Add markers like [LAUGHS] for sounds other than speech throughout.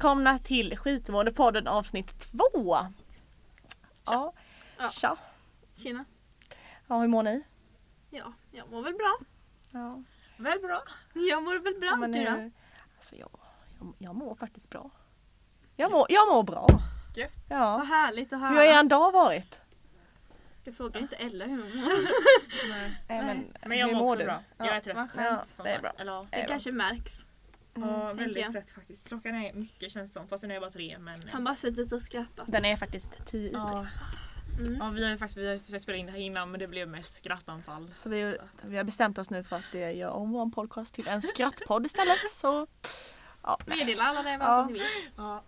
välkomna till Skitmåendepodden avsnitt två. Ja, Ja. tja. Tjena. Ja, hur mår ni? Ja, jag mår väl bra. Ja, Väl bra. Jag mår väl bra. ja, men du då? Alltså jag, jag, jag mår faktiskt bra. Jag mår, jag mår bra. Gött. Vad Ja. härligt att höra. Hur har er dag varit? Du frågar inte Ella hur hon mår. Nej, Nej. Men jag hur mår också du? bra. Ja. Jag är trött. vad som det är bra. Eller, ja. Det Det är kanske märks. Ja, tänker väldigt jag. trött faktiskt. Klockan är mycket känns som. Fast den är bara tre. Men, Han bara suttit och skrattat. Den är faktiskt tio ja, Mm. ja, vi har ju faktiskt vi har försökt spela in det här innan men det blev mest skrattanfall. Så vi, Så vi har bestämt oss nu för att eh, göra om vår podcast till en skrattpodd istället. Så ja. Meddela alla det Ja. ni vet. Ja.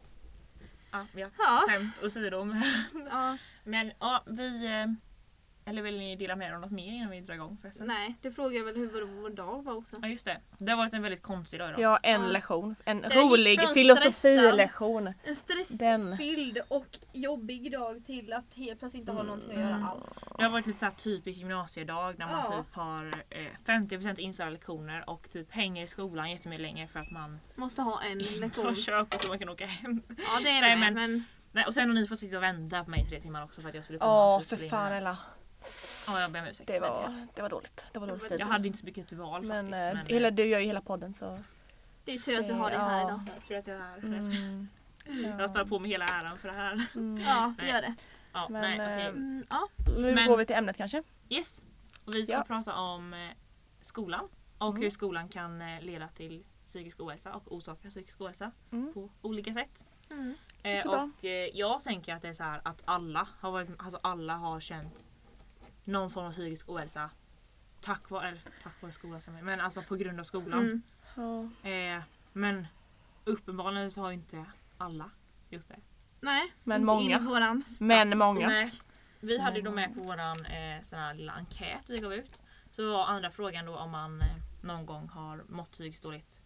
Ja, ja. Ja. Skämt åsido. Men, ja. men ja, vi... eh, Eller vill ni dela med er om något mer innan vi drar igång förresten? Nej, du frågar väl hur vår, dag var också. Ja just det. Det har varit en väldigt konstig dag idag. Har en Ja. lektion. En gick rolig filosofilektion. En Den. stressfylld och jobbig dag till att helt plötsligt inte ha någonting att göra Mm. alls. Det har varit lite så här typisk gymnasiedag där man Ja. typ har eh, 50% inställda lektioner och typ hänger i skolan jättemycket längre för att man Måste ha en lektion. körkort så man kan åka hem. Ja det är Nej, med men- men Nej, och sen har ni fått sitta och vänta på mig i tre timmar också för att jag skulle komma Åh och för spela in fan här. Ella. Ja jag ber om ursäkt. Det men var, det var dåligt. Det var dålig stil. Jag hade inte så mycket till val Men, faktiskt. eh, men hela, du gör ju hela podden så. det är tur att vi har dig här Ja. idag. jag tror att jag är här. Mm. Jag tar på mig hela äran för det här. Mm. Ja, Nej. gör det. Ja, Men, nej, eh, Mm, ja. Nu Men- går vi till ämnet kanske. Yes. Och vi ska Ja. prata om eh, skolan och Mm. hur skolan kan leda till psykisk ohälsa och orsaka psykisk ohälsa Mm. på olika sätt. Mm. Eh, och eh, jag tänker att det är så här att alla har, varit, alltså alla har känt någon form av psykisk ohälsa tack vare, eller, tack vare skolan men alltså på grund av skolan. Mm. Ja. Eh, men uppenbarligen så har ju inte alla gjort det. Nej, Men inte många. våran Men många. Nej. Vi hade ju då med på våran eh, sån här lilla enkät vi gav ut. Så var andra frågan då om man eh, någon gång har mått psykiskt dåligt.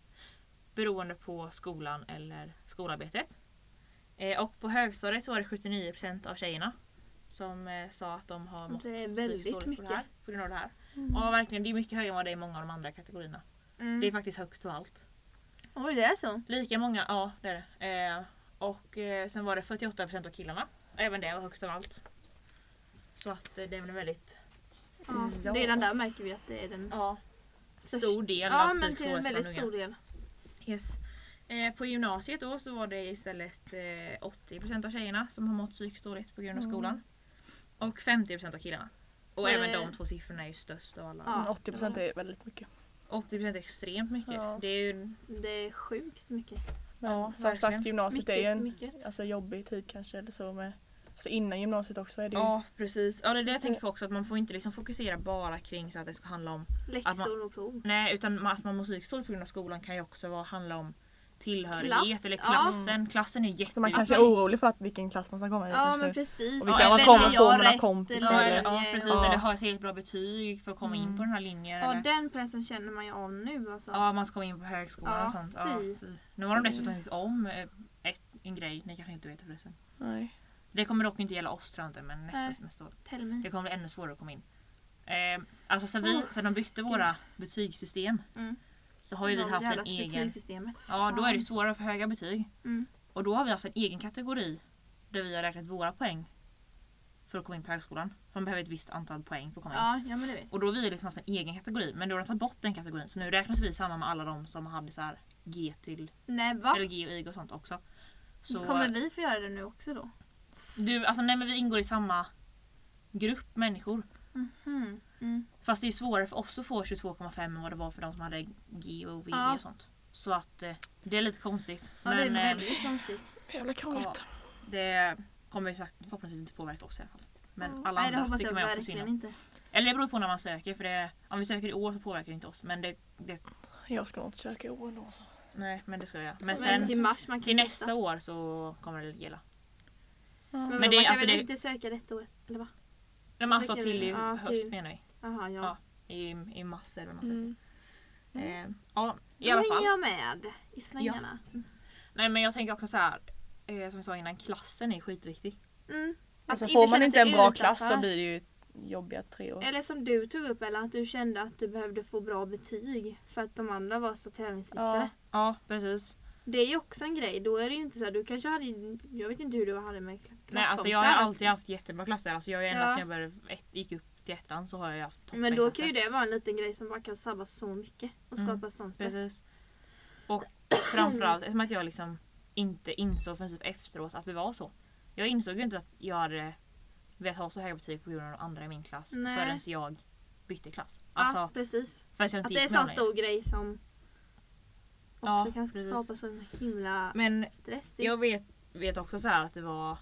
Beroende på skolan eller skolarbetet. Eh, och på högstadiet så var det 79% av tjejerna som eh, sa att de har mått Det är väldigt dåligt på, mycket. det här, på grund av det här. Mm. Och verkligen, det är mycket högre än vad det är i många av de andra kategorierna. Mm. Det är faktiskt högst av allt. Oj, det är så? Lika många, ja det är det. Eh, och eh, sen var det 48% av killarna. Även det var högst av allt. Så att eh, det är väl en väldigt Ja. Ja. Redan där märker vi att det är den ja, stor del Ja, av men till en väldigt stor del. Yes. Eh, på gymnasiet då så var det istället eh, 80% av tjejerna som har mått psykiskt dåligt på grund av Mm. skolan. Och 50% av killarna. Och Var även det- de två siffrorna är ju störst av alla. Ja. Men 80% är väldigt mycket. 80% är extremt mycket. Ja. Det är ju Det är sjukt mycket. Men Ja, som verkligen. sagt gymnasiet är ju en mycket. alltså, jobbig tid kanske eller så med Alltså innan gymnasiet också är det ju Ja precis. Ja det är det jag tänker på också att man får inte liksom fokusera bara kring så att det ska handla om Läxor och prov. Nej utan ma- att man mår psykiskt dåligt på grund av skolan kan ju också vara, handla om tillhörighet Klass, eller ja. klassen. Klassen är jätteviktig. Så man kanske är man- orolig för att vilken klass man ska komma i. Ja men precis. Och vilka Ja, man kommer få några kompisar Ja, eller- eller, ja precis, Ja. eller ha ett helt bra betyg för att komma in Mm. på den här linjen. Ja eller, den pressen känner man ju av nu alltså. ja man ska komma in på högskolan Ja, och sånt. Ja, fy. fy. Nu har de dessutom gjort om eh, ett, en grej, ni kanske inte vet förresten. Nej. Det kommer dock inte gälla oss tror jag inte men nästa, Nej. me. Det kommer bli ännu svårare att komma in. Eh, alltså sen, vi, Oh, sen de bytte våra betygssystem Mm. Så har ju vi haft en egen... Ja då är det svårare för höga betyg. Mm. Och då har vi haft en egen kategori där vi har räknat våra poäng för att komma in på högskolan. För man behöver ett visst antal poäng för att komma in. Ja, ja men det vet Och då har vi liksom haft en egen kategori men då har de tagit bort den kategorin så nu räknas vi samman med alla de som hade så här G till Nej va? eller G och IG och sånt också. Så, Kommer vi få göra det nu också då? du, alltså, nej, men vi ingår i samma grupp människor. Mhm. Mm. Fast det är svårare för oss att få 22,5 än vad det var för de som hade G och VG Ja. och sånt. Så att eh, det är lite konstigt. Ja det är men eh, väldigt konstigt. Jävla krångligt. det kommer ju sagt, förhoppningsvis inte påverka oss i alla fall. Men Ja. alla Nej det andra tycker jag man också synd inte. Eller det beror på när man söker för det, om vi söker i år så påverkar det inte oss. Men det, det Jag ska nog inte söka i år ändå. Så. nej men det ska jag. Men Men sen till mars man kan till testa. nästa år så kommer det gälla. Men, Men men det man kan alltså väl det- inte söka detta året? Eller va? Men alltså till i ja, höst till- menar vi. Jaha ja. Ja. I, i mars eller vad man söker. Mm. Eh, ja i alla är fall. jag med i svängarna. Nej men jag tänker också så här. Eh, som jag sa innan, klassen är skitviktig. Mm. Att Alltså får man inte en bra utanför. klass så blir det ju jobbiga tre år. Eller som du tog upp eller att du kände att du behövde få bra betyg för att de andra var så tävlingsinriktade. Ja. Ja precis. Det är ju också en grej. Då är det ju inte så här, du kanske hade, jag vet inte hur du hade med klasskompisar. Nej alltså jag har alltid haft jättebra klasser. Alltså jag är ända Ja. sedan jag började ett, gick upp till ettan så har jag haft Men då kan ju det vara en liten grej som bara kan sabba så mycket och Mm, skapa sån stress. Precis. Och framförallt eftersom att jag liksom inte insåg förrän typ efteråt att det var så. Jag insåg ju inte att jag hade velat ha så höga betyg på grund av de andra i min klass Nej. förrän jag bytte klass. Alltså ja, precis. Att det är en sån stor grej som också Ja, kan precis. skapa så himla Men stress. Jag vet, vet också så här att det var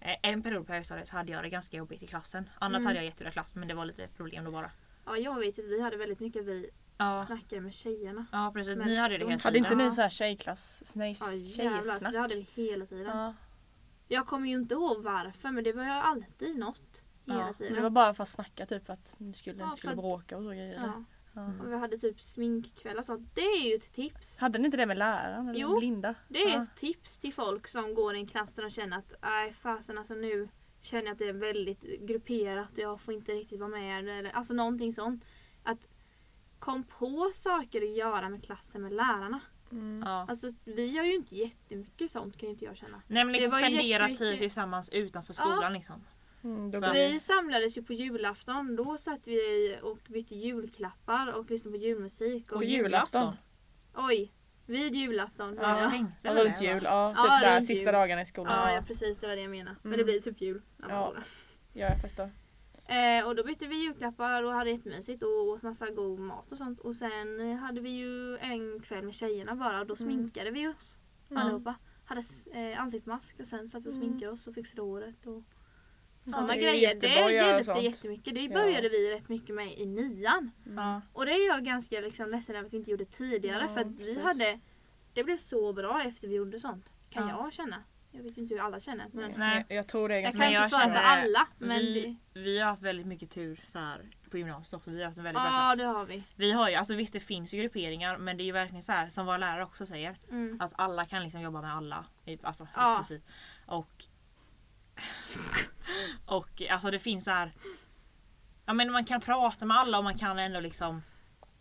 eh, en period på högstadiet hade jag det ganska jobbigt i klassen. Annars Mm. hade jag jättebra klass men det var lite problem då bara. Ja, jag vet att vi hade väldigt mycket vi Ja, snackade med tjejerna. ja precis. Men Ni hade det de- hela Hade inte tiden. ni så här tjejklass, nej, Ja jävlar, så det hade vi hela tiden. Ja. Jag kommer ju inte ihåg varför men det var ju alltid något. Hela Ja, Men tiden. det var bara för att snacka typ att ni skulle, Ja, inte skulle för bråka och så grejer. ja. Ja. Och vi hade typ sminkkväll och sånt. Det är ju ett tips. Hade ni inte det med läraren? Eller Jo, Linda? Det är ja. ett tips till folk som går i en klass där de känner att nej fasen alltså nu känner jag att det är väldigt grupperat och jag får inte riktigt vara med. Eller, alltså någonting sånt. Att kom på saker att göra med klassen med lärarna. Mm. Ja. Alltså vi gör ju inte jättemycket sånt kan ju inte jag känna. Nej men liksom spendera tid tillsammans utanför skolan liksom. Mm, Vi samlades ju på julafton. Då satt vi och bytte julklappar och lyssnade på julmusik. Och, På julafton? Oj! Vid julafton. Ja, Ja, tänkte Ja, runt jul, ja. Typ Ja, runt sista jul. dagarna i skolan. ja, Ja, precis det var det jag menade. Men Mm. det blir typ jul. Ja. ja jag förstår. Eh, och då bytte vi julklappar och hade jättemysigt och åt massa god mat och sånt. Och sen hade vi ju en kväll med tjejerna bara och då sminkade vi oss Mm. allihopa. Hade eh, ansiktsmask och sen satt vi och Mm. sminkade oss och fixade håret. Och sådana är grejer. Det hjälpte jättemycket. Det Ja. började vi rätt mycket med i nian. Ja. Och det är jag ganska liksom ledsen över att vi inte gjorde tidigare Ja, för att vi precis. hade Det blev så bra efter vi gjorde sånt. Kan Ja. jag känna. Jag vet ju inte hur alla känner. Men Nej. Jag, jag tror det är jag kan Men inte jag svara för alla. Men vi, det, vi har haft väldigt mycket tur så här, på gymnasiet också. Vi har haft en väldigt bra ja klass. det har vi. Vi har ju, alltså visst det finns ju grupperingar men det är ju verkligen så här som våra lärare också säger. Mm. Att alla kan liksom jobba med alla. Alltså Ja. i princip. Och Och alltså det finns så här. Ja men man kan prata med alla och man kan ändå liksom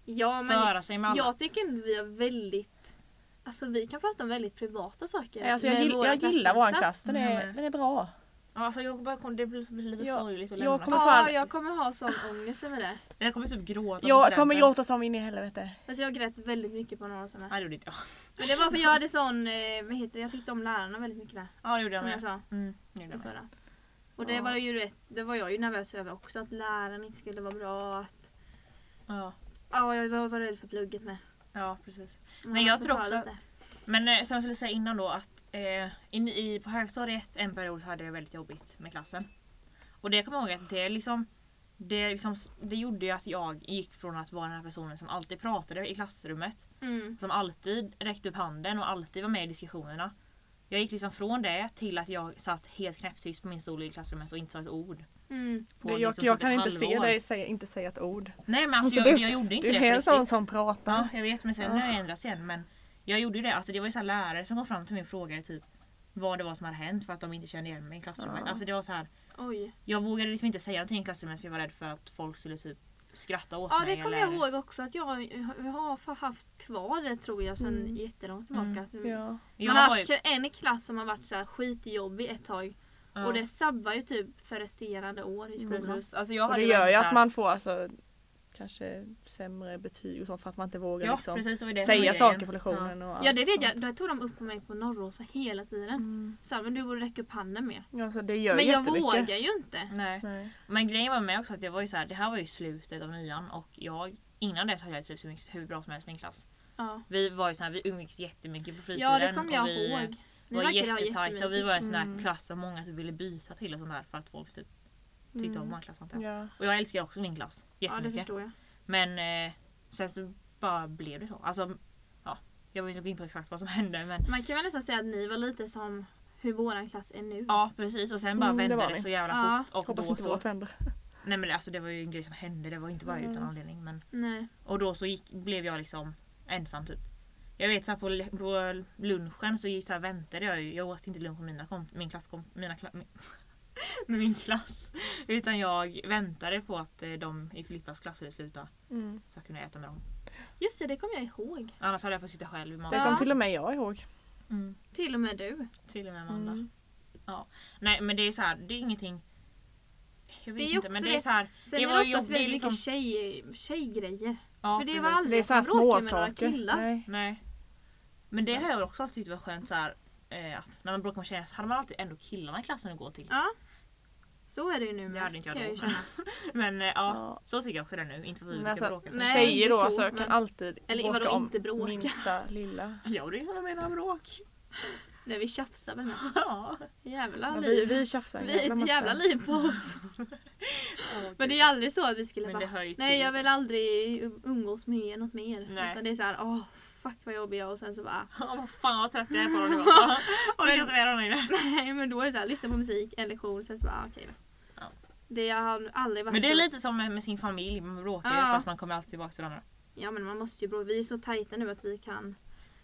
Ja men föra sig med alla. jag tycker ändå vi har väldigt Alltså vi kan prata om väldigt privata saker. Alltså jag, med gill, jag gillar vår klass, den är, Mm. den är bra. Ja, Alltså jag bara, kom- det blir lite Ja, sorgligt att jag lämna. kommer Ja, fan- jag kommer ha sån ångest över det. Jag kommer typ gråta Jag kommer gråta som in i helvete. Alltså jag grät väldigt mycket på några sådana. Nej det gjorde inte jag. Men det var för jag hade sån, eh, vad heter det, jag tyckte om lärarna väldigt mycket där. Ja det gjorde jag Som jag med. sa Mm, det gjorde jag med. Och det Ja. var ju rätt, det var jag ju nervös över också att läraren inte skulle vara bra. Att, Ja, ja jag var, var rädd för plugget med. ja precis. Men jag måste tror också lite. Men eh, som jag skulle säga innan då att eh, in, i, på högstadiet en period så hade jag väldigt jobbigt med klassen. Och det kommer jag ihåg att det liksom det, liksom, det gjorde ju att jag gick från att vara den här personen som alltid pratade i klassrummet. Mm. Som alltid räckte upp handen och alltid var med i diskussionerna. Jag gick liksom från det till att jag satt helt knäpptyst på min stol i klassrummet och inte sa ett ord. Mm. På jag liksom jag typ kan inte se halvår. dig säga, inte säga ett ord. Nej men alltså, Alltså, jag, du- jag gjorde inte Du det på är en sån som pratar. Ja jag vet men sen Ja. har jag ändrats igen men Jag gjorde ju det, alltså det var ju så lärare som kom fram till mig och frågade typ Vad det var som hade hänt för att de inte kände igen mig i klassrummet. Ja. Alltså det var så här Oj. Jag vågade liksom inte säga någonting i klassrummet för jag var rädd för att folk skulle typ skratta åt Ja mig. det kommer eller... jag ihåg också att jag, jag har haft kvar det tror jag sedan Mm. jättelångt tillbaka. Mm. Ja. Jag Man har var haft ju, en klass som har varit så här skitjobbig ett tag. ja, Och det sabbar ju typ för resterande år i skolan. precis. Alltså jag Och det gör ju så att här- man får alltså kanske sämre betyg och sånt för att man inte vågar Ja liksom precis det det säga saker på lektionen. Och Ja allt det vet sånt. jag, det tog de upp på mig på Norrosa hela tiden. Mm. Så här, men du borde räcka upp handen mer. Alltså det gör Men jag vågar ju inte. Nej. Nej. Men grejen var med också att det var ju så här, det här var ju slutet av nian och jag Innan dess hade jag trivts hur mycket- hur bra som helst i min klass. Ja, Vi var ju så här, vi umgicks jättemycket på fritiden. ja det kommer jag och vi, ihåg. Ni var jättetajta och vi var en sån här Mm. klass som många typ ville byta till och sånt där för att folk typ tyckte Mm. om vår klass antar jag. Ja. Och jag älskar också min klass Ja det jättemycket. förstår jag. men eh, sen så bara blev det så. Alltså, ja, jag vill inte gå in på exakt vad som hände men Man kan väl nästan säga att ni var lite som hur våran klass är nu. ja precis och sen bara Mm, det vände det, ni. så jävla Ja. fort. Och Hoppas då inte så, vårt händer. [LAUGHS] nej men det- alltså det var ju en grej som hände, det var inte bara Mm. utan anledning. Men, Nej. och då så gick, blev jag liksom ensam typ. Jag vet så här, på, på lunchen så, gick, så här, väntade jag ju. Jag åt inte lunch med mina, kom, min klasskom, mina kla, [LAUGHS] med min klass. Utan jag väntade på att eh, de i Filippas klass skulle sluta. Mm. Så jag kunde äta med dem. Just det, det kommer jag ihåg. Annars hade jag fått sitta själv i Det. Ja. kom till och med jag ihåg. Mm. Till och med du. Till och med Amanda. Mm. Nej men det är så här, det är ingenting jag vet Det är inte men det är så här, Sen Det är det oftast väldigt liksom- mycket tjej, tjejgrejer. ja, För det var precis. aldrig- Det är så här små med några killar. Nej. Nej. Men det har jag också tyckt var skönt så här, eh, att när man bråkar med tjejer så hade man alltid ändå killarna i klassen att gå till. Ja. Så är det ju nu Det med. hade inte jag då. ju. [LAUGHS] Men eh, ja, Ja. så tycker jag också det nu. Inte för att vi Men brukar alltså, bråka. Nej, Tjejer inte då så, alltså, men- kan alltid Eller vadå, om inte bråka? minsta lilla. Ja det är jag menar bråk. Nej vi tjafsar väl mest. [LAUGHS] Ja. Jävla Ja, vi, liv. vi tjafsar en Vi är ett massa. jävla liv på oss. [LAUGHS] Men det är aldrig så att vi skulle Men bara Nej jag vill aldrig umgås med er något mer. Nej. Utan det är såhär, åh fuck vad jobbig jag och sen så bara [LAUGHS] Ja vad fan vad trött jag är på dem nu. [LAUGHS] Orkar inte med längre. [LAUGHS] Nej men då är det såhär, lyssna på musik, en lektion, sen så bara okej då. Ja. Det har aldrig varit Men det är så- lite som med, med sin familj, man bråkar Ja. fast man kommer alltid tillbaka till varandra. Ja men man måste ju bråka, vi är så tajta nu att vi kan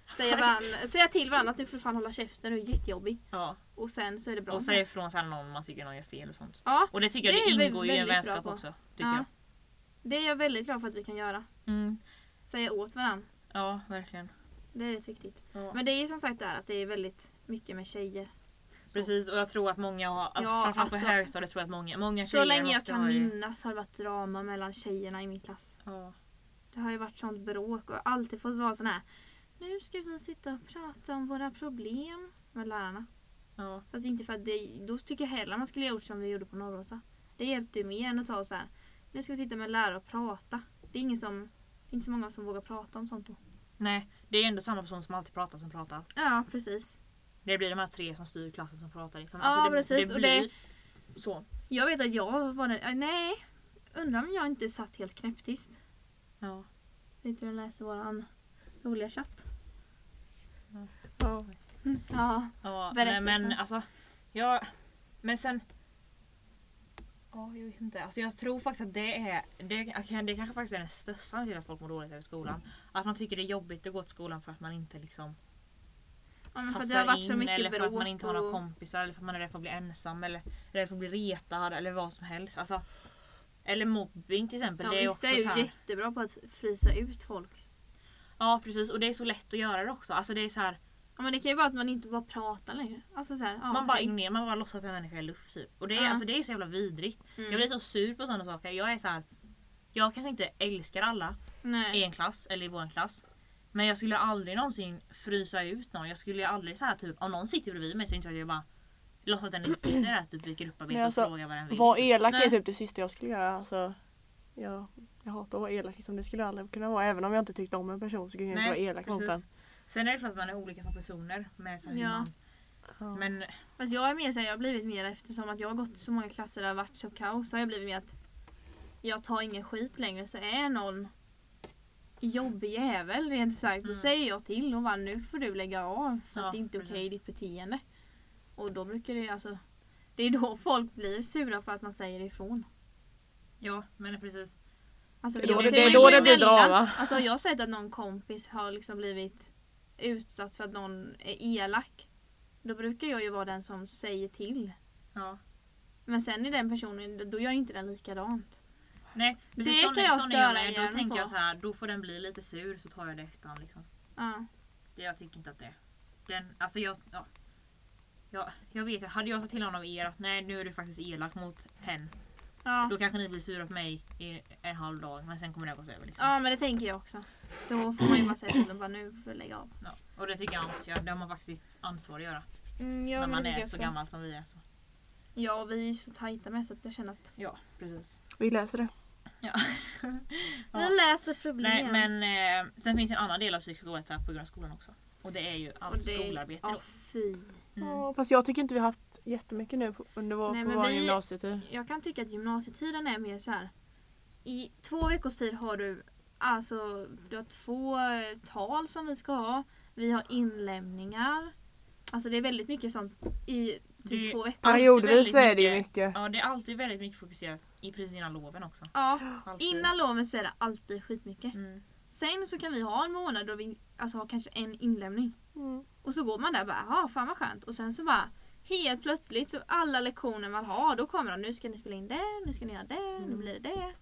säga, varann, säga till varandra att du får fan hålla käften, du är jättejobbig. Ja. Och sen så är det bra. Och säga ifrån sen någon man tycker någon gör fel och sånt. Ja, Och det tycker jag Det är det ingår i en vänskap också. Tycker Ja. jag. det är jag väldigt glad för att vi kan göra. Mm. Säga åt varandra. Ja verkligen. Det är rätt viktigt. Ja. Men det är ju som sagt där att det är väldigt mycket med tjejer. Så, Precis och jag tror att många har, Ja, framförallt alltså- på högstadiet tror jag att många, många så tjejer länge jag kan ha minnas har det varit drama mellan tjejerna i min klass. Ja. Det har ju varit sånt bråk och jag alltid fått vara sån här. Nu ska vi sitta och prata om våra problem med lärarna. Ja. Fast inte för att det, då tycker jag hellre man skulle ha gjort som vi gjorde på Norrosa. Det hjälpte ju mer än att ta så här. Nu ska vi sitta med lärare och prata. Det är ingen som, det inte så många som vågar prata om sånt då. Nej, det är ändå samma person som alltid pratar som pratar. Ja precis. Det blir de här tre som styr klassen som pratar. Liksom. Ja, det, precis, Det och blir så. Jag vet att jag var den, nej. Undrar om jag inte satt helt knäpptyst. Ja. Sitter och läser våran roliga chatt. Ja. Mm. Ja. Ja, nej, men alltså. Ja, men sen. Ja, jag vet inte. Alltså, jag tror faktiskt att det är det, det kanske faktiskt är den största anledningen till att folk mår dåligt över skolan. Att man tycker det är jobbigt att gå till skolan för att man inte liksom ja men för att passar det har varit så in mycket eller för att man inte har några och- kompisar eller för att man är rädd för att bli ensam eller rädd för att bli retad eller vad som helst. Alltså, eller mobbing till exempel. Ja, det är vissa också är ju så här, jättebra på att frysa ut folk. Ja precis och det är så lätt att göra det också. Alltså det är så här, Ja, men det kan ju vara att man inte bara pratar längre. Alltså så här, ja, man bara ignorerar, man bara låtsas att en människa är luft typ. Och det är, Ja. alltså, det är så jävla vidrigt. Mm. Jag blir så sur på sådana saker. Jag är så här. Jag kanske inte älskar alla i Nej. en klass eller i vår klass. Men jag skulle aldrig någonsin frysa ut någon. Jag skulle aldrig så här typ om någon sitter bredvid mig så inte jag bara låtsas att den inte sitter där. Typ dyker upp och alltså, och frågar vad den vill. Var elak är typ det sista jag skulle göra. Alltså, jag, jag hatar att vara elak. Liksom. Det skulle jag aldrig kunna vara. Även om jag inte tyckte om en person så skulle jag inte vara elak mot den. Sen är det för att man är olika som personer. Med så Ja. man, Ja. men Fast jag är mer så här, jag har blivit mer eftersom att jag har gått så många klasser där det har varit så kaos. Så har jag blivit mer att jag tar ingen skit längre. Så är någon jobbig jävel rent sagt. Då Mm. säger jag till och bara nu får du lägga av. För Ja, att det inte är okej precis. ditt beteende. Och då brukar det alltså. Det är då folk blir sura för att man säger ifrån. Ja, men precis. Alltså, Det jag det- det är då det blir emellan. drama. [LAUGHS] Alltså jag har sett att någon kompis har liksom blivit utsatt för att någon är elak. Då brukar jag ju vara den som säger till. Ja. Men sen är den personen, då gör inte den likadant. Nej, precis Det sån, kan jag jag störa med. Då tänker på. jag så här, då får den bli lite sur så tar jag det efterhand. Liksom. Ja. Det, jag tycker inte att det... Den, alltså jag, ja, ja, jag vet hade jag sagt till av er att nej nu är du faktiskt elak mot hen. Ja. Då kanske ni blir sura på mig i en halv dag men sen kommer det ha gått över. Liksom. ja men det tänker jag också. Då får man ju bara säga till dem bara nu får du lägga av. Ja. Och det tycker jag man måste göra. Det har man faktiskt ansvar att göra. Mm, ja, när man det är så också. gammal som vi är. Så. Ja och vi är ju så tajta med så att jag känner att Ja precis. Vi läser det. Ja. [LAUGHS] vi läser problem. Nej men eh, sen finns en annan del av psykisk ohälsa på grund av skolan också. Och det är ju allt det- skolarbete Ja då. fy. Mm. Ja, fast jag tycker inte vi har haft jättemycket nu på- under vår, Nej, på men vår vi- gymnasietid. Jag kan tycka att gymnasietiden är mer så här. I två veckors tid har du alltså du har två eh, tal som vi ska ha. Vi har inlämningar. Alltså det är väldigt mycket sånt i typ Det- två veckor. Periodvis är det ju mycket- mycket. Ja det är alltid väldigt mycket fokuserat i precis innan loven också. Ja, Alltid. innan loven så är det alltid skitmycket. Mm. Sen så kan vi ha en månad då vi alltså, har kanske en inlämning. Mm. Och så går man där och bara, ja fan vad skönt. Och sen så bara helt plötsligt så alla lektioner man har då kommer de, nu ska ni spela in det, nu ska ni göra det, nu Mm. blir det det.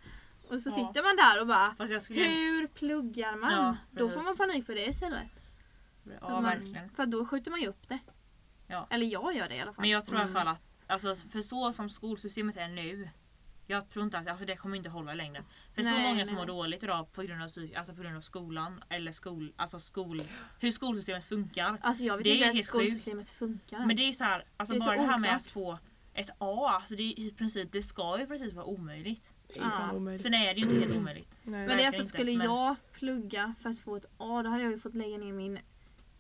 Och så Ja. sitter man där och bara, skulle... hur pluggar man? Ja, då får man panik för det istället. Ja man- verkligen. För då skjuter man ju upp det. Ja. Eller jag gör det i alla fall. Men jag tror i alla fall att, alltså, för så som skolsystemet är nu. Jag tror inte att alltså, det kommer inte hålla i längden. För så Nej, många som nej. mår dåligt idag på grund av, alltså, på grund av skolan eller skol, alltså skol, hur skolsystemet funkar. Alltså jag vet Det är inte ens skolsystemet funkar Men det är så här, alltså Det är så bara det här med att få ett A, alltså det, i princip, det ska ju i princip vara omöjligt. Det är ju fan Ja. omöjligt. Sen är det ju inte helt omöjligt. Nej. Men det är alltså, inte, skulle men- jag plugga för att få ett A då hade jag ju fått lägga ner min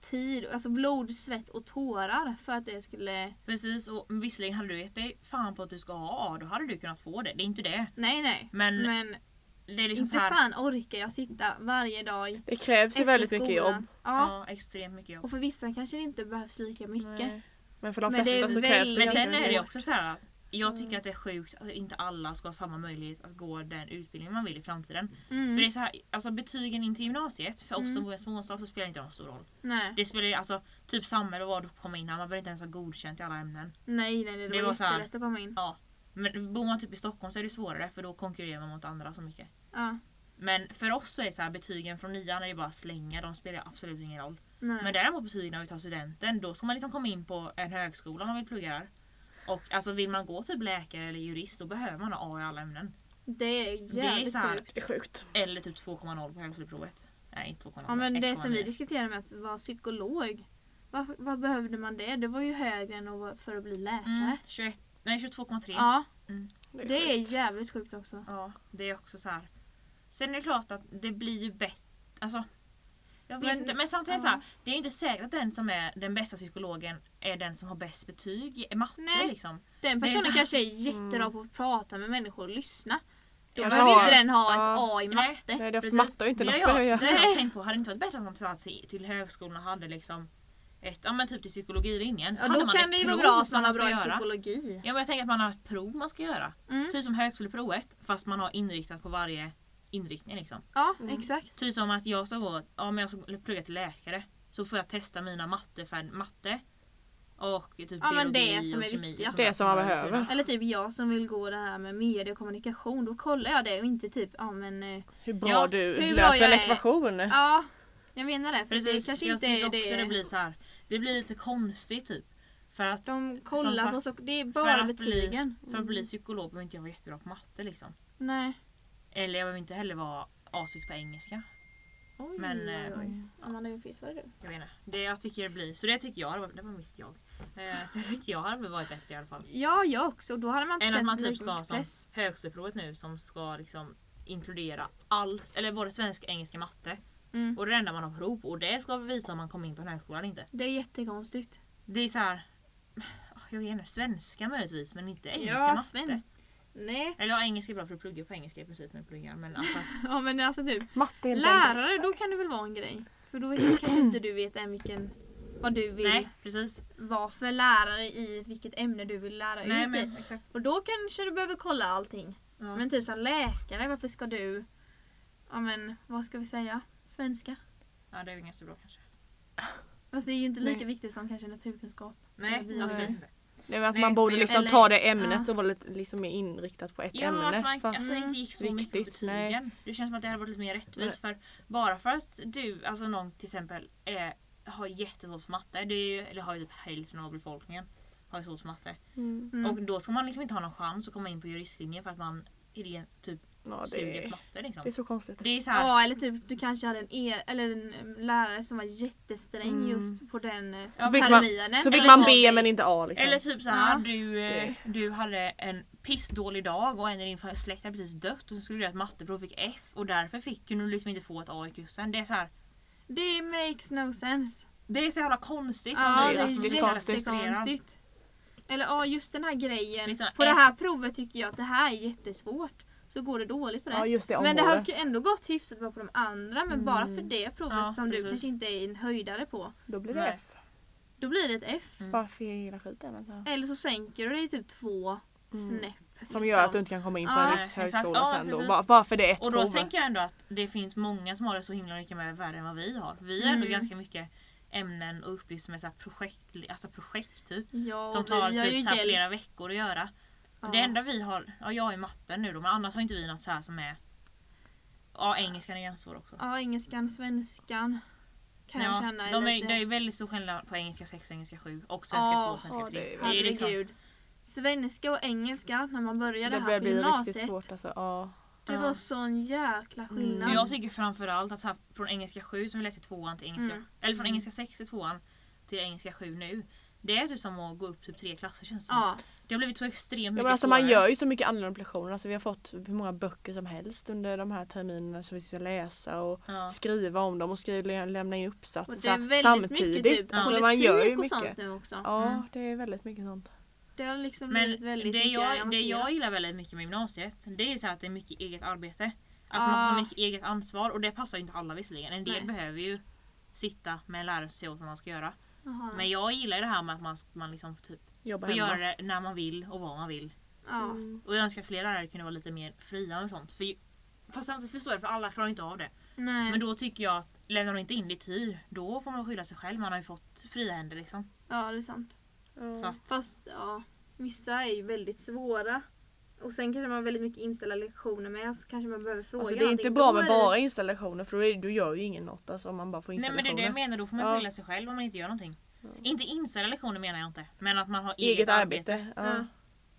tid, alltså blod, svett och tårar för att det skulle... Precis, och visserligen hade du gett dig fan på att du ska ha A, då hade du kunnat få det. Det är inte det. Nej nej. Men, Men det är liksom inte så här, fan orkar jag sitta varje dag Det krävs ju väldigt mycket skolan. jobb. Ja. ja, extremt mycket jobb. Och för vissa kanske det inte behövs lika mycket. Nej. Men för de Men flesta så krävs det Men sen är det mycket. också så här att jag Mm. tycker att det är sjukt att inte alla ska ha samma möjlighet att gå den utbildning man vill i framtiden. Mm. För det är så här, alltså betygen in till gymnasiet, för oss Mm. som bor i småstad så spelar inte någon stor roll. Nej. Det spelar ju alltså typ samhälle och vad du kommer in här, man behöver inte ens ha godkänt i alla ämnen. nej nej det, Det var var så här- jättelätt att komma in. Ja. Men bor man typ i Stockholm så är det svårare för då konkurrerar man mot andra så mycket. Ja. Men för oss så är så här, betygen från nian är det bara slänga, de spelar absolut ingen roll. Nej. Men däremot betygen när vi tar studenten, då ska man liksom komma in på en högskola om man vill plugga där. Och alltså vill man gå typ läkare eller jurist då behöver man ha A i alla ämnen. det är Det är jävligt så här- sjukt. Eller typ 2,0 på högskoleprovet. Nej inte 2,0. Ja men det som vi 1,9. diskuterade med att vara psykolog. Vad, vad behövde man det? Det var ju högre än att vara- för att bli läkare. Mm, 21, nej 22,3. Ja, Det är, det är jävligt sjukt också. Ja, det är också så här. Sen är det klart att det blir ju bättre. Alltså, jag vet Men- inte, men samtidigt ja. så här, det är inte säkert att den som är den bästa psykologen är den som har bäst betyg i matte Nej. liksom. Den Det är personen så- kanske är jättebra på att prata med människor och lyssna. Då Kanske behöver har- inte den ha ett ja. A i Nej. matte. Nej, det Precis. är matte har ju inte det något har med jag, att det göra. har jag [LAUGHS] tänkt på. Hade det inte varit bättre att man satt till, till högskolan och hade liksom ett, ja men typ till psykologilinjen. Så Ja, då kan det ju vara bra att som man har bra i psykologi. Ja men jag tänker att man har ett prov man ska göra. Mm. Typ som högskoleprovet fast man har inriktat på varje inriktning liksom. Ja, Mm. exakt. Typ som att jag ska gå, ja men jag ska plugga till läkare. Så får jag testa mina mattefärd, matte och typ Ja, men det som är viktigast. Det som man behöver. Eller typ jag som vill gå det här med media och kommunikation. Då kollar jag det och inte typ, ja men eh, Hur bra Ja, du hur bra löser jag en är. ekvation. ja. Jag menar det. För Precis, det kanske jag inte tycker också det. det blir så här. Det blir lite konstigt typ. För att, De kollar Som på sagt, så, det är för bara att betygen. bli, för att bli psykolog behöver inte jag vara jättebra på matte liksom. Nej. Eller jag behöver inte heller vara asigt på engelska. Oj, Men, oj, eh, oj. Amanda vad är du? Jag vet inte. Det jag tycker det blir. Så det tycker jag, det var, det var mest jag. Eh, tycker [LAUGHS] jag hade varit bättre i alla fall. Ja, jag också. Och Då hade man inte Än att man typ ska ha som press. högskoleprovet nu som ska liksom inkludera allt, eller både svenska, engelska, matte. Mm. Och det är det enda man har prov på och det ska visa om man kommer in på en högskola eller inte. Det är jättekonstigt. Det är så här. [SIGHS] Jag vet inte, svenska möjligtvis men inte engelska ja, matte. Sven. Nej. Eller ja, engelska är bra för att plugga på engelska i princip när du pluggar. Men [LAUGHS] alltså, Ja men alltså typ. Matte. Lärare, då kan det väl vara en grej. För då vet- kanske inte du vet än vilken vad du vill nej precis. vara för lärare i vilket ämne du vill lära Nej ut i. men exakt. Och då kanske du behöver kolla allting. Ja. Men typ som läkare, varför ska du Ja men vad ska vi säga? Svenska? ja det är väl ganska bra kanske. Fast det är ju inte lika Nej. viktigt som kanske naturkunskap. Nej absolut inte. Det är väl att Nej, man borde men- liksom eller- ta det ämnet ja. och vara lite liksom mer inriktat på ett Ja, ämne. att man för alltså, inte gick så mycket på Viktigt, nej. betygen. Det känns som att det hade varit lite mer rättvist. För bara för att du, alltså någon till exempel, är, har jättesvårt för matte. Det är ju, eller har ju typ hälften av befolkningen har ju svårt för matte. Mm. Mm. Och då ska man liksom inte ha någon chans att komma in på juristlinjen för att man är ren, typ Ja, suger det, på är, matte liksom. det är så konstigt. Det är så här, Ja eller typ du kanske hade en, e- eller en lärare som var jättesträng Mm. just på den eh, Så fick man- terminen. Så fick man B men inte A liksom. Eller typ så här, Ja. du, eh, Det- du hade en pissdålig dag och en i din släkt hade precis dött och så skulle du göra ett matteprov och fick F och därför fick du liksom inte få ett A i kursen. Det är så här, Det makes no sense. det är så jävla konstigt. Ja det är alltså, jävla frustrerad. jättekonstigt. Eller ja just den här grejen. Liksom, på det ett- här provet tycker jag att det här är jättesvårt. Så går det dåligt på det. Ja just det men det har ju ändå gått hyfsat bra på de andra men bara för det provet Ja, som du precis. kanske inte är en höjdare på. Då blir det Nej. F. Då blir det ett F. Mm. Bara för hela skiten. Alltså. Eller så sänker du det i typ två Mm. snäpp. Som liksom. gör att du inte kan komma in på Ja. en viss högskola Ja, sen då. Bara, bara för det är ett Och då prov. tänker jag ändå att det finns många som har det så himla mycket mer värre än vad vi har. Vi har ändå Mm. ganska mycket ämnen och uppgifter med så här projekt, alltså projekt typ. Ja, Som tar typ så flera veckor att göra. Ja. Det enda vi har, ja jag är matten nu då men annars har inte vi något så här som är Ja engelskan är ganska svår också. Ja, engelskan, svenskan. Kan jag känna. de är, det är väldigt stor skillnad på engelska 6 och engelska 7 och svenska Ja, 2 och svenska ja, 3. det är- Det är liksom. Svenska och engelska när man började Det här på bli riktigt gymnasiet. svårt alltså. Ja. Det Ja. var sån jäkla skillnad. Men jag tycker framförallt att här, från engelska 7 som vi läser i tvåan till engelska, Mm. eller från Mm. engelska 6 till tvåan till engelska 7 nu. Det är typ som att gå upp typ tre klasser känns det som. Ja, Det har blivit så extremt Ja, mycket men alltså, man gör ju så mycket annorlunda på lektioner. Alltså, vi har fått hur många böcker som helst under de här terminerna som vi ska läsa och Ja. skriva om dem och skriva, lä- lämna in uppsatser och det är väldigt samtidigt. mycket typ Ja. Alltså, politik man gör ju och mycket. sånt nu också. Ja, Mm. det är väldigt mycket sånt. Det har liksom Men blivit väldigt det mycket jag, det jag gillar väldigt mycket med gymnasiet det är så att det är mycket eget arbete. Alltså man får Ah. så mycket eget ansvar och det passar ju inte alla visserligen. En del Nej. behöver ju sitta med en lärare och se åt vad man ska göra. Jaha. Men jag gillar det här med att man, man liksom typ Jobba får hemma. göra det när man vill och vad man vill. Mm. Och jag önskar att fler lärare kunde vara lite mer fria med sånt. För, fast samtidigt förstår jag för alla klarar inte av det. Nej. Men då tycker jag att lämnar de inte in det i tid då får man skylla sig själv. Man har ju fått fria händer liksom. Ja, det är sant. Ja. Så att, Fast ja, vissa är ju väldigt svåra. Och sen kanske man har väldigt mycket inställda lektioner med så kanske man behöver fråga Alltså, det är inte bra med bara installationer för då, är, då gör ju ingen något alltså, om man bara får nej men det är det jag menar, då får man Ja. skylla sig själv om man inte gör någonting. Ja. Inte inställda lektioner menar jag inte. Men att man har Eget arbete. Ja. Ja.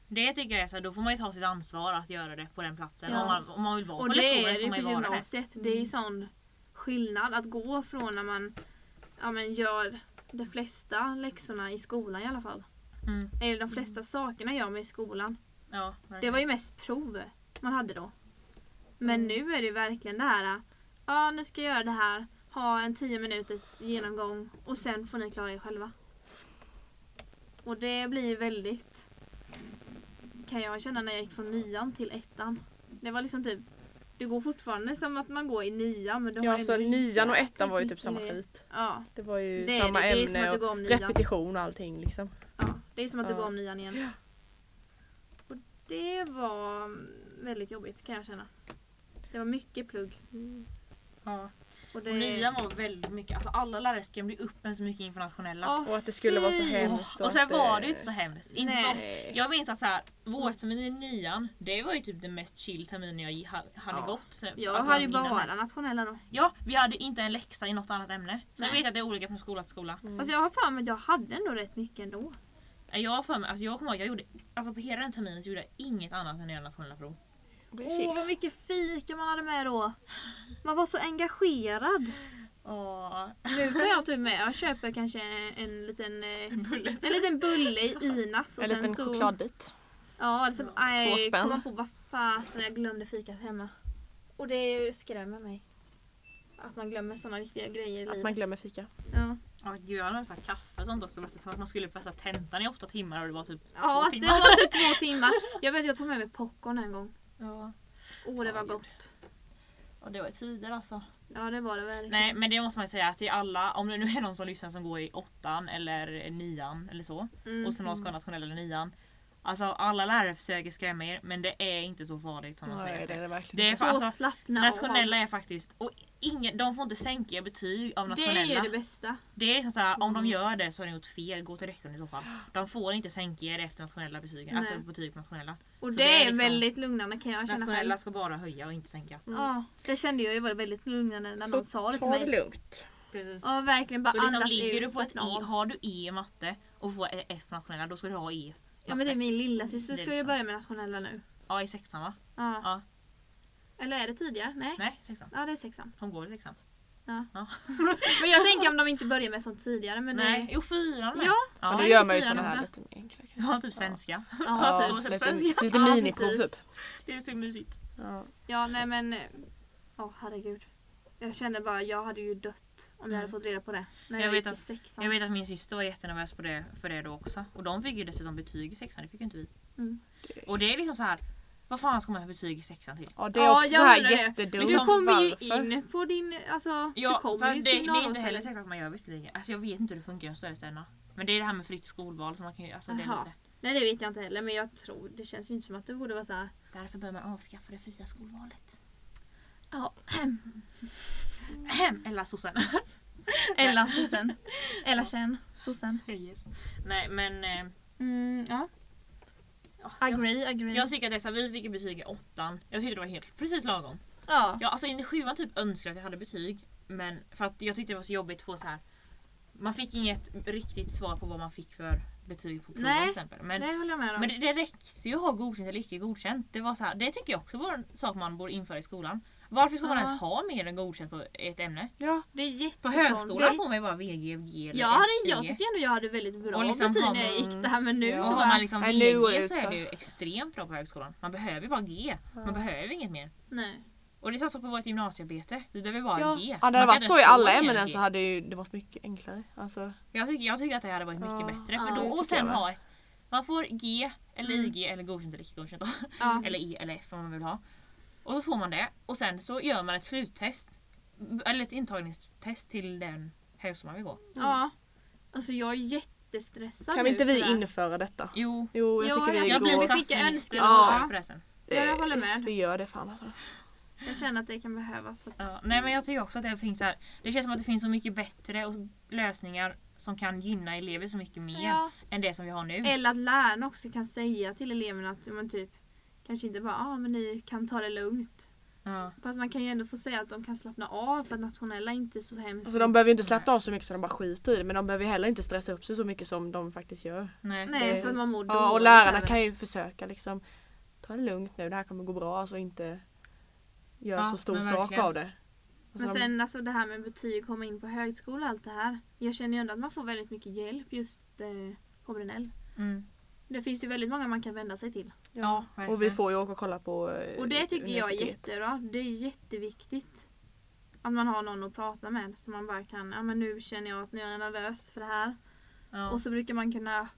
Det tycker jag är så här, då får man ju ta sitt ansvar att göra det på den platsen. Ja. Om, man, om man vill vara Och på så det får man ju vara det. Det är ju sån skillnad att gå från när man ja, men gör de flesta läxorna i skolan i alla fall. Mm. Eller de flesta sakerna gör man i skolan. Ja, Det var ju mest prov man hade då. Men Mm. nu är det ju verkligen det här. Ja, ni ska göra det här. Ha en 10 minuters genomgång och sen får ni klara er själva. Och det blir väldigt kan jag känna när jag gick från nian till ettan. Det var liksom typ det går fortfarande som att man går i nian men du Ja, har så ändå nian och ettan var ju typ samma skit. Ja, Det var ju det samma det. Det ämne du och repetition och allting liksom. Ja, det är som att du Ja. går om nian igen. Och det var mm, väldigt jobbigt kan jag känna. Det var mycket plugg. Ja. Och det... Och nian var väldigt mycket, alltså alla lärare skrämde upp en så mycket internationella. Åh, Och att det skulle vara så hemskt. och sen att, var det ju inte så hemskt. Inte för oss. Jag minns att så här, vårterminen i nian, det var ju typ den mest chill terminen jag ha- hade Ja. gått. Sen, Jag alltså hade ju bara det. nationella då. Ja, vi hade inte en läxa i något annat ämne. Sen Nej. vet jag att det är olika från skola till skola. Mm. Alltså jag har för mig att jag hade ändå rätt mycket ändå. Jag har för mig, alltså jag kommer ihåg, jag gjorde, alltså på hela den terminen så gjorde jag inget annat än att göra nationella prov. Det Åh chill. vad mycket fika man hade med då. Man var så engagerad. Åh, Nu tar jag typ med, jag köper kanske en liten eh, bullet. en liten bulle i [LAUGHS] Inas och En sen liten så... chokladbit. Ja, liksom, Två aj, spänn. komma på vad fasen jag glömde fikat hemma. Och det skrämmer mig. Att man glömmer sådana viktiga grejer i Att livet. man glömmer fika. Ja, Ja, gud, jag hade så här kaffe och sånt också. Det som att man skulle läsa tentan i åtta timmar och det var typ ja två det timmar. var typ två [LAUGHS] timmar. Jag vet jag tog med mig popcorn en gång. Ja. Åh det var gud. gott. Och det var tider alltså. Ja det var det verkligen. Nej men det måste man ju säga till alla, om det nu är någon som lyssnar som går i åttan eller nian eller så. Mm. Och som någon ska nationell eller nian. Alltså alla lärare försöker skrämma er men det är inte så farligt som de säger att det det är verkligen. Det är Så för, alltså, slappna Nationella är faktiskt, och ingen, de får inte sänka betyg av av. Det nationella. är ju det bästa. Det är liksom såhär, om de Mm. gör det så har de gjort fel, gå till rektorn i så fall. De får inte sänka er efter nationella betyg, Nej. alltså betyg på nationella. Och Så det, det är är liksom- väldigt lugnande kan jag känna själv. Nationella ska bara höja och inte sänka. Ja, det kände jag ju var väldigt lugnande när Så de sa det till Ta det mig. lugnt. Precis. Ja verkligen bara Så liksom andas ligger ut, du på ett E, har du E i matte och får F nationella då ska du ha E. Ja men det är min lilla syster Det är ska ju liksom- börja med nationella nu. Ja i sexan va? Ja. Ja. Eller är det tidigare? Nej. Nej sexan. Ja det är sexan. Hon går i sexan. [LAUGHS] Men jag tänker om de inte börjar med sånt tidigare. Men Nej, det... jo fyran med. Ja, Ja, ja, då gör man ju såna här lite mer enkla. ja typ svenska. Ja, Ja, så sätt lite, svenska. lite [LAUGHS] Ja, miniprov typ. Det är så mysigt. Ja. ja nej men. Ja herregud. Jag känner bara, jag hade ju dött om jag hade Mm. fått reda på det. När Jag jag, vet att- sexan. Jag vet att min syster var jättenervös på det, för det då också. Och de fick ju dessutom betyg i sexan, det fick ju inte vi. Mm. Och det är liksom så här. Vad fan ska man ha betyg i sexan till? ja, det är Ja, också jag här det. jättedumt. Men du kommer ju Varför? in på din, alltså Ja, du kommer för ju det, till det är inte heller eller? säkert att man gör visserligen. Alltså jag vet inte hur det funkar i de större städerna. Men det är det här med fritt skolval som man kan alltså det är lite. Nej det vet jag inte heller men jag tror, det känns ju inte som att det borde vara så här. Därför bör man avskaffa det fria skolvalet. Ja. Ahem, Eller sossen. [LAUGHS] Eller sossen. Eller känn sossen. yes. Nej men eh, Mm, ja. Ja, jag, Agree, agree. jag tycker att det är så här, vi fick ju betyg i åttan. Jag tyckte det var helt precis lagom. ja. Ja, alltså in i sjuan typ önskar jag att jag hade betyg. Men för att jag tyckte det var så jobbigt att få så här. Man fick inget riktigt svar på vad man fick för betyg på proven Nej, till exempel. Men, det håller jag med om. men det, det räckte ju att ha godkänt eller icke godkänt. Det, var så här, det tycker jag också var en sak man borde införa i skolan. Varför ska man Ja. ens ha mer än godkänt på ett ämne? Ja, det är På högskolan får man ju bara VG, G eller Jag, hade, jag tycker ändå jag hade väldigt bra Och liksom betyg när jag gick där men nu Ja. Så så har bara, man liksom det VG så är det ju extremt bra på högskolan. Man behöver bara G. Man Ja. behöver inget mer. nej. Och det är samma sak på vårt gymnasiearbete. Vi behöver bara Ja. G. Hade det varit så i alla ämnen så hade ju det varit mycket enklare. Alltså, Jag tycker, jag tycker att det hade varit mycket Ja. bättre. För Ja, då, det och sen ha ett Man får G eller Mm. IG eller godkänt eller icke godkänt. Ja. [LAUGHS] Eller E eller F om man vill ha. Och så får man det. Och sen så gör man ett sluttest. Eller ett intagningstest till den högskolan man vill gå. ja. Alltså jag är jättestressad kan vi nu inte för vi det införa detta? Jo, Jo, jag Ja, tycker vi jag blir går... skicka statsminister önskan. och Ja. kör på det sen. Ja, jag håller med. Vi gör det fan alltså. Jag känner att det kan behövas. För att, Ja, nej men jag tycker också att det finns så här, Det känns som att det finns så mycket bättre och lösningar som kan gynna elever så mycket mer ja. än det som vi har nu. Eller att lärarna också kan säga till eleverna att man typ kanske inte bara ah, men ni kan ta det lugnt. Ja. Fast man kan ju ändå få säga att de kan slappna av för att nationella är inte så hemskt. Alltså de behöver ju inte slappna av så mycket så de bara skiter i det men de behöver heller inte stressa upp sig så mycket som de faktiskt gör. Nej. Nej, så att man mår Ja och lärarna kan ju försöka liksom ta det lugnt nu, det här kommer gå bra. Alltså inte göra Ja, så stor sak av det. Alltså, Men sen alltså det här med betyg, komma in på högskola och allt det här. Jag känner ju ändå att man får väldigt mycket hjälp just eh, på Brinell. Mm. Det finns ju väldigt många man kan vända sig till. Ja, och vi verkligen. får ju åka och kolla på eh, Och det tycker jag är jättebra. Det är jätteviktigt. Att man har någon att prata med. Så man bara kan, ja men nu känner jag att nu är jag nervös för det här. Ja. Och så brukar man kunna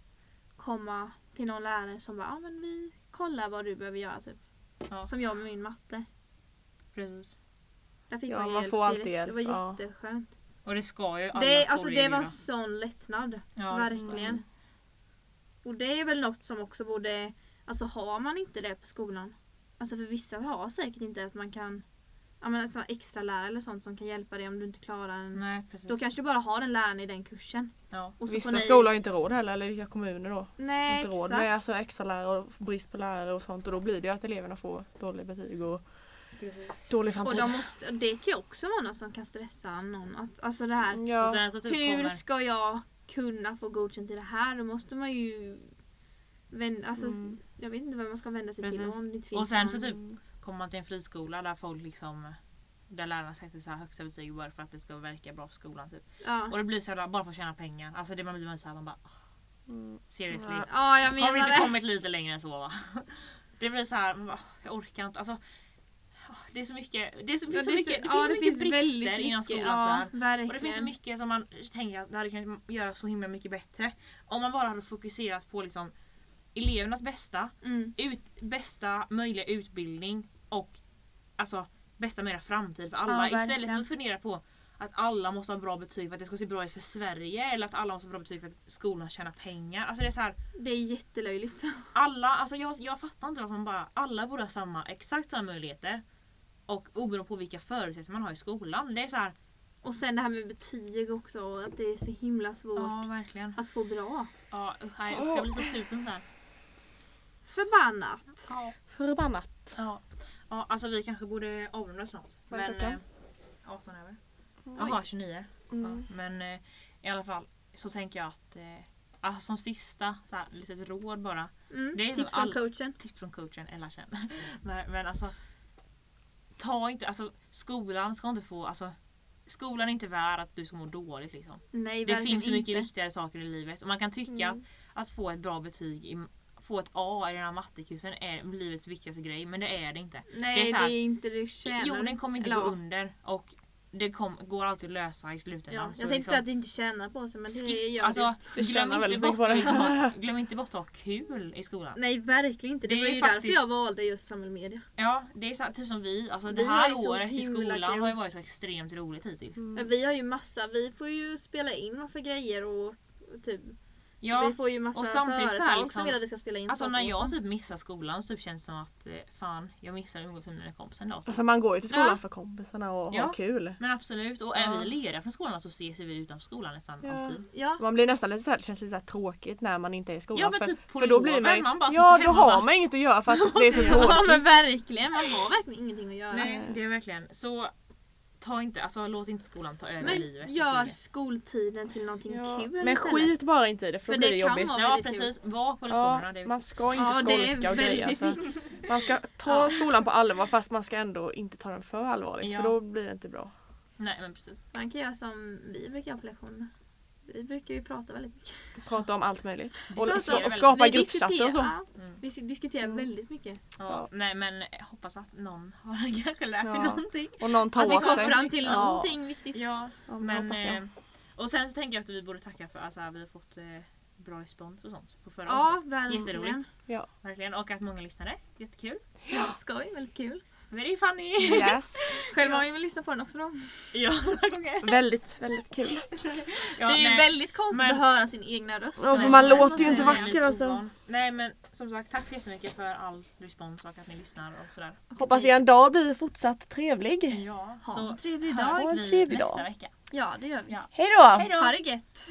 komma till någon lärare som bara, ja men vi kollar vad du behöver göra typ. Ja. Som jag med min matte. Precis. Där fick Ja, man, man hjälp får alltid direkt. Det var hjälp, ja. jätteskönt. Och det ska ju alla Det, alltså, det var sån lättnad. Ja. Verkligen. Och det är väl något som också borde, alltså har man inte det på skolan. Alltså för vissa har säkert inte att man kan, ja men alltså extra lärare eller sånt som kan hjälpa dig om du inte klarar en. Nej precis. Då kanske du bara har den läraren i den kursen. ja. Och så Vissa får ni... skolor har inte råd heller, eller vilka kommuner då? Nej inte råd exakt. med alltså, extra lärare och brist på lärare och sånt och då blir det ju att eleverna får dåliga betyg och precis. dålig Och framtid. de måste, det kan ju också vara något som kan stressa någon. Att, alltså det här, Och Ja, sen så typ hur kommer... ska jag kunna få godkänt i det här? Då måste man ju vända, alltså, Mm. jag vet inte vad man ska vända sig till Precis. om det inte finns Och sen någon. så typ kommer man till en friskola där folk liksom där lärarna sätter så här högsta betyg bara för att det ska verka bra för skolan. Typ. Ja. Och det blir så här, bara för att tjäna pengar. Alltså det man blir man så här, man bara Mm. seriously. Ja. ja, jag Har vi menar inte det. kommit lite längre än så va? [LAUGHS] Det blir så här, man bara, jag orkar inte. Alltså, det är så mycket, det, är så, Ja, finns så det mycket, så- det ja, finns så mycket väldigt brister inom mycket. skolans ja, värld. Och det finns så mycket som man tänker att det hade kunnat göra så himla mycket bättre. Om man bara hade fokuserat på liksom elevernas bästa, Mm. ut, bästa möjliga utbildning och alltså bästa möjliga framtid för alla. Ja, Istället för att fundera på att alla måste ha bra betyg för att det ska se bra ut för Sverige eller att alla måste ha bra betyg för att skolan tjänar pengar. Alltså det är så här, Det är jättelöjligt. [LAUGHS] alla, alltså jag, jag fattar inte varför man bara, alla borde ha samma, exakt samma möjligheter. Och oberoende på vilka förutsättningar man har i skolan. Det är så här, Och sen det här med betyg också. och Att det är så himla svårt ja att få bra. Ja, jag blir så sur på sånt här. Förbannat. Ja. Förbannat. Ja. ja, alltså vi kanske borde avrunda snart. Vad är Men, klockan? eh, 18 över. Jaha, 29. Mm. Ja, men eh, i alla fall så tänker jag att eh, alltså, som sista så här, litet råd bara. Mm. Det är Tips från all- coachen. Tips från coachen Ella Chen. [LAUGHS] Nej men alltså Ta inte, alltså skolan ska inte få, alltså Skolan är inte värd att du ska må dåligt liksom. Nej, Det finns så mycket inte. viktigare saker i livet och man kan tycka Mm. att, att få ett bra betyg i, Få ett A i den här mattekursen är livets viktigaste grej men det är det inte. Nej, det är det så är, här, inte det tjänar. Jorden kommer inte Eller, gå ja. under och det kom, går alltid att lösa i Ja, slutändan. jag Så tänkte liksom- säga att det inte tjänar på sig men det Skip, gör alltså, det. Det glöm, inte väldigt bort det. liksom, glöm inte bort att ha kul i skolan. Nej, verkligen inte. Det, Det är var ju faktiskt- därför jag valde just samhällsmedia. Ja, det är så, typ som vi. Alltså, Vi det här året i skolan kul. har ju varit så extremt roligt hittills. Mm. Men vi har ju massa, vi får ju spela in massa grejer och typ Ja, vi får ju massa och samtidigt så företag som liksom- vill att vi ska spela in alltså saker när jag typ missar skolan så typ känns det som att eh, fan, jag missar umgås med mina kompisar typ. Alltså man går ju till skolan Ja. för kompisarna och Ja. har kul. Men absolut, och Ja. är vi lediga från skolan så ses vi utanför skolan nästan Ja. alltid. Ja, Man blir nästan lite så här, det känns lite så här tråkigt när man inte är i skolan. Ja men för, typ på för då blir man, man bara Ja då har bara- man inget att göra för att [LAUGHS] det är så ja men tråkigt. verkligen. Man har verkligen ingenting att göra. Nej, det är verkligen så. Ta inte, alltså, låt inte skolan ta över Men livet. gör skoltiden till någonting Ja. kul Men istället. skit bara inte i det för, För det det kan jobbigt. vara- Ja precis, var på lektionerna. Ja, man ska inte Ja, skolka och grejer. Alltså. [LAUGHS] Man ska ta skolan på allvar fast man ska ändå inte ta den för allvarligt Ja. för då blir det inte bra. Nej men precis. Man kan göra som vi brukar göra på lektionerna. Vi brukar ju prata väldigt mycket. Prata om allt möjligt. Och, Så- och, så- och skapa Vi gruppchatter och så. diskuterar- ja, Mm. Vi diskuterar Mm. väldigt mycket. Ja, Ja. Nej men jag hoppas att någon har [LAUGHS] kanske lärt sig Ja. någonting. Och någon tar Att vi kom sig. fram till Ja. någonting viktigt. Ja, Ja, men men, eh, och sen så tänker jag att vi borde tacka för att alltså, vi har fått eh, bra respons och sånt på förra Ja, avsnittet. verkligen. Jätteroligt. Ja. Verkligen. Och att många lyssnade. Jättekul. Ja, skoj, väldigt kul. Very funny! Yes. [LAUGHS] Själv har vi väl lyssnat på den också då. ja, [LAUGHS] några gånger. väldigt, väldigt kul. Ja, det är ju nej. väldigt konstigt Men- att höra sin egna röst. Ja, för man låter ju inte vacker. alltså. Nej men som sagt tack så jättemycket för all respons och att ni lyssnar och sådär. Hoppas er dag blir fortsatt trevlig. Ja, Ha så en trevlig dag. Ha en trevlig nästa dag. vecka. Ja, det gör vi. Ja. Hej då! Hej då! Ha det gött!